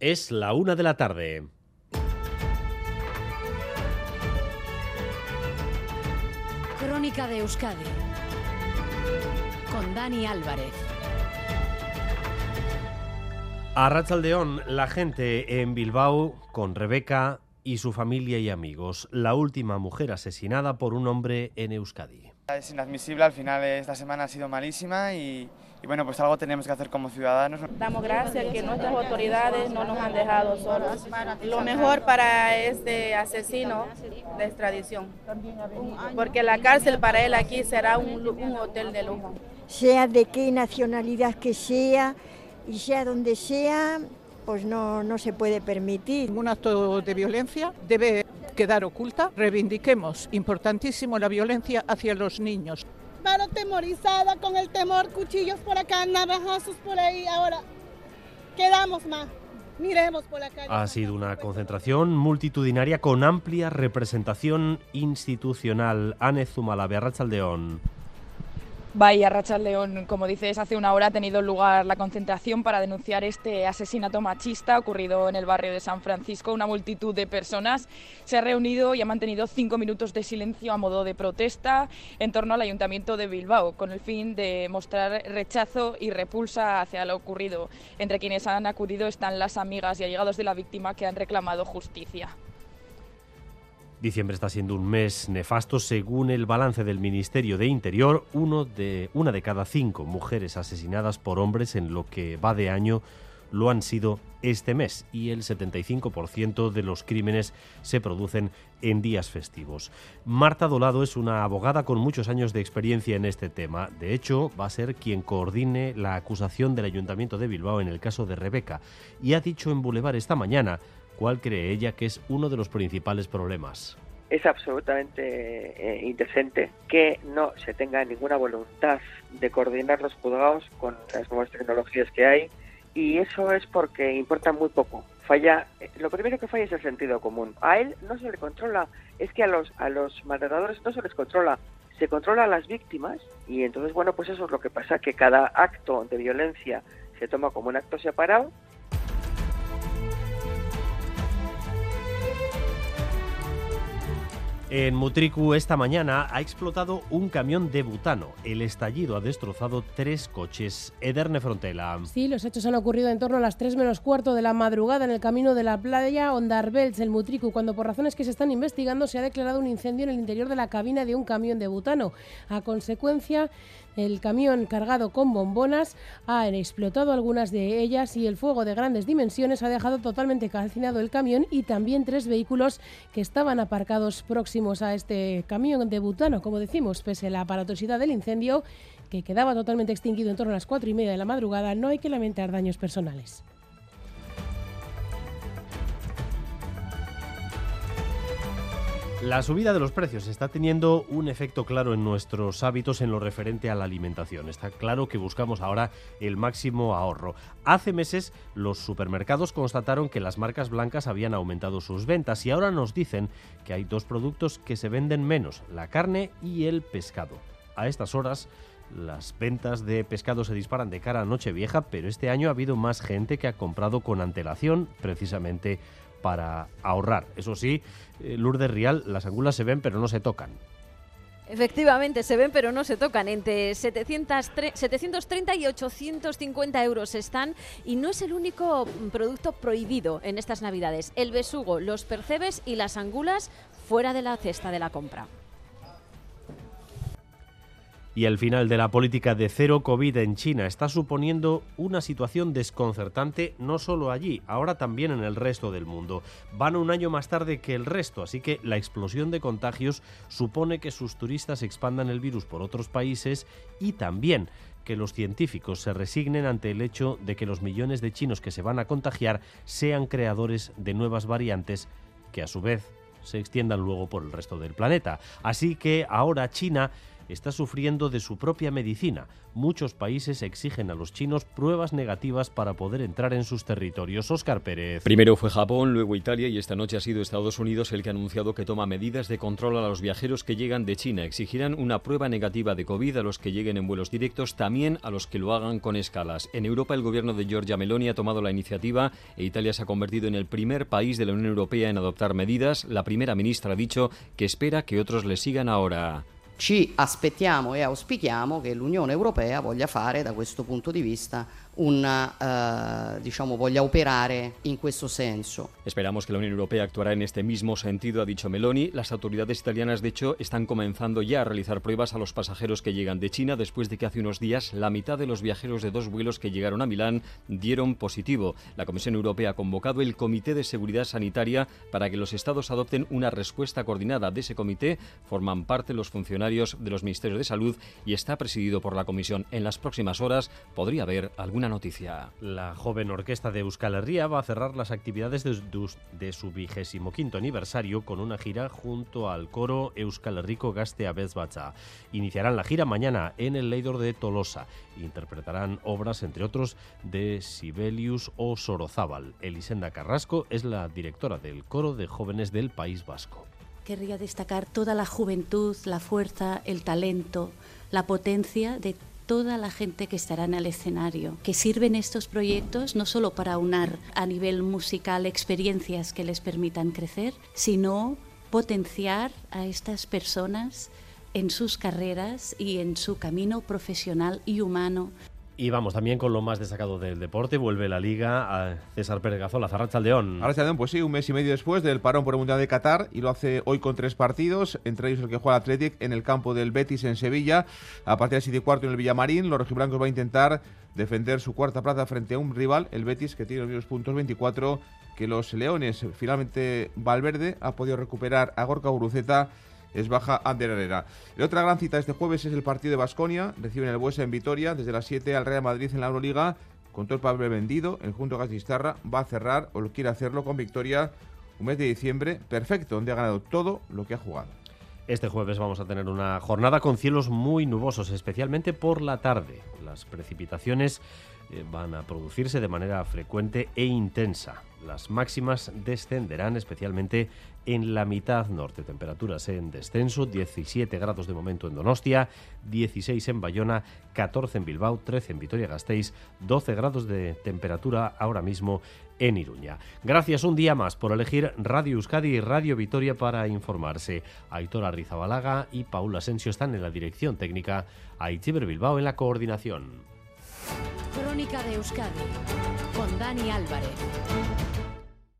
Es la una de la tarde. Crónica de Euskadi con Dani Álvarez. A Rachaldeón, la gente en Bilbao con Rebeca y su familia y amigos, la última mujer asesinada por un hombre en Euskadi. Es inadmisible, al final esta semana ha sido malísima y, y bueno, pues algo tenemos que hacer como ciudadanos. Damos gracias que nuestras autoridades no nos han dejado solos. Lo mejor para este asesino de extradición, porque la cárcel para él aquí será un, un hotel de lujo. sea de qué nacionalidad que sea y sea donde sea, pues no, no se puede permitir. Ningún acto de violencia debe quedar oculta. Reivindiquemos, importantísimo, la violencia hacia los niños. Paro temorizada con el temor, cuchillos por acá, navajazos por ahí. Ahora, quedamos más. Miremos por la calle. Ha sido una concentración multitudinaria con amplia representación institucional. Ane Zumalabe, Arrachaldeón. Bahía Rachel León, como dices, hace una hora ha tenido lugar la concentración para denunciar este asesinato machista ocurrido en el barrio de San Francisco. Una multitud de personas se ha reunido y ha mantenido cinco minutos de silencio a modo de protesta en torno al ayuntamiento de Bilbao, con el fin de mostrar rechazo y repulsa hacia lo ocurrido. Entre quienes han acudido están las amigas y allegados de la víctima que han reclamado justicia. Diciembre está siendo un mes nefasto según el balance del Ministerio de Interior. Uno de, una de cada cinco mujeres asesinadas por hombres en lo que va de año lo han sido este mes y el 75% de los crímenes se producen en días festivos. Marta Dolado es una abogada con muchos años de experiencia en este tema. De hecho, va a ser quien coordine la acusación del Ayuntamiento de Bilbao en el caso de Rebeca y ha dicho en Boulevard esta mañana cuál cree ella que es uno de los principales problemas. es absolutamente eh, indecente que no se tenga ninguna voluntad de coordinar los juzgados con las nuevas tecnologías que hay y eso es porque importa muy poco. Falla, lo primero que falla es el sentido común. A él no se le controla, es que a los a los maltratadores no se les controla, se controla a las víctimas y entonces bueno, pues eso es lo que pasa que cada acto de violencia se toma como un acto separado En Mutriku esta mañana ha explotado un camión de butano. El estallido ha destrozado tres coches. Ederne Frontela. Sí, los hechos han ocurrido en torno a las 3 menos cuarto de la madrugada en el camino de la playa Ondarbelts, el Mutriku, cuando por razones que se están investigando se ha declarado un incendio en el interior de la cabina de un camión de butano. A consecuencia, el camión cargado con bombonas ha explotado algunas de ellas y el fuego de grandes dimensiones ha dejado totalmente calcinado el camión y también tres vehículos que estaban aparcados próximos a este camión de butano. Como decimos, pese a la aparatosidad del incendio, que quedaba totalmente extinguido en torno a las cuatro y media de la madrugada, no hay que lamentar daños personales. La subida de los precios está teniendo un efecto claro en nuestros hábitos en lo referente a la alimentación. Está claro que buscamos ahora el máximo ahorro. Hace meses los supermercados constataron que las marcas blancas habían aumentado sus ventas y ahora nos dicen que hay dos productos que se venden menos, la carne y el pescado. A estas horas las ventas de pescado se disparan de cara a Nochevieja, pero este año ha habido más gente que ha comprado con antelación precisamente para ahorrar. Eso sí, eh, Lourdes Rial, las angulas se ven pero no se tocan. Efectivamente, se ven pero no se tocan. Entre 700 tre- 730 y 850 euros están y no es el único mm, producto prohibido en estas navidades. El besugo, los percebes y las angulas fuera de la cesta de la compra. Y el final de la política de cero COVID en China está suponiendo una situación desconcertante no solo allí, ahora también en el resto del mundo. Van un año más tarde que el resto, así que la explosión de contagios supone que sus turistas expandan el virus por otros países y también que los científicos se resignen ante el hecho de que los millones de chinos que se van a contagiar sean creadores de nuevas variantes que a su vez se extiendan luego por el resto del planeta. Así que ahora China está sufriendo de su propia medicina. Muchos países exigen a los chinos pruebas negativas para poder entrar en sus territorios. Oscar Pérez. Primero fue Japón, luego Italia y esta noche ha sido Estados Unidos el que ha anunciado que toma medidas de control a los viajeros que llegan de China. Exigirán una prueba negativa de COVID a los que lleguen en vuelos directos, también a los que lo hagan con escalas. En Europa el gobierno de Giorgia Meloni ha tomado la iniciativa e Italia se ha convertido en el primer país de la Unión Europea en adoptar medidas. La primera ministra ha dicho que espera que otros le sigan ahora. Ci aspettiamo e auspichiamo che l'Unione Europea voglia fare da questo punto di vista una, eh, diciamo, voglia operare in questo senso. Esperamos que la Unión Europea actuará en este mismo sentido, ha dicho Meloni. Las autoridades italianas, de hecho, están comenzando ya a realizar pruebas a los pasajeros que llegan de China después de que hace unos días la mitad de los viajeros de dos vuelos que llegaron a Milán dieron positivo. La Comisión Europea ha convocado el Comité de Seguridad Sanitaria para que los estados adopten una respuesta coordinada. De ese comité forman parte los funcionarios de los Ministerios de Salud y está presidido por la Comisión. En las próximas horas podría haber noticia. La joven orquesta de Euskal Herria va a cerrar las actividades de, de su vigésimo quinto aniversario con una gira junto al coro Euskal Herriko Gaste Abezbatza. Iniciarán la gira mañana en el Leidor de Tolosa. Interpretarán obras, entre otros, de Sibelius o Sorozábal. Elisenda Carrasco es la directora del coro de jóvenes del País Vasco. Querría destacar toda la juventud, la fuerza, el talento, la potencia de toda la gente que estará en el escenario, que sirven estos proyectos no solo para unar a nivel musical experiencias que les permitan crecer, sino potenciar a estas personas en sus carreras y en su camino profesional y humano y vamos también con lo más destacado del deporte. Vuelve la liga a César Pérez Gazola, Zarrachaldeón. León, pues sí, un mes y medio después del parón por el Mundial de Qatar y lo hace hoy con tres partidos, entre ellos el que juega el Athletic en el campo del Betis en Sevilla. A partir de 7 y cuarto en el Villamarín, los rojiblancos va a intentar defender su cuarta plaza frente a un rival, el Betis, que tiene los mismos puntos 24 que los Leones. Finalmente, Valverde ha podido recuperar a Gorka Uruceta es baja Herrera. La otra gran cita este jueves es el partido de Basconia. Reciben el Buesa en Vitoria desde las 7 al Real Madrid en la Euroliga. Con todo el papel vendido, el Junto Gastistarra va a cerrar o quiere hacerlo con victoria un mes de diciembre perfecto, donde ha ganado todo lo que ha jugado. Este jueves vamos a tener una jornada con cielos muy nubosos, especialmente por la tarde. Las precipitaciones eh, van a producirse de manera frecuente e intensa. Las máximas descenderán especialmente en la mitad norte. Temperaturas en descenso, 17 grados de momento en Donostia, 16 en Bayona, 14 en Bilbao, 13 en Vitoria-Gasteiz, 12 grados de temperatura ahora mismo en Iruña. Gracias un día más por elegir Radio Euskadi y Radio Vitoria para informarse. Aitor Rizabalaga y Paula Asensio están en la dirección técnica, Aitziber Bilbao en la coordinación. Crónica de Euskadi con Dani Álvarez.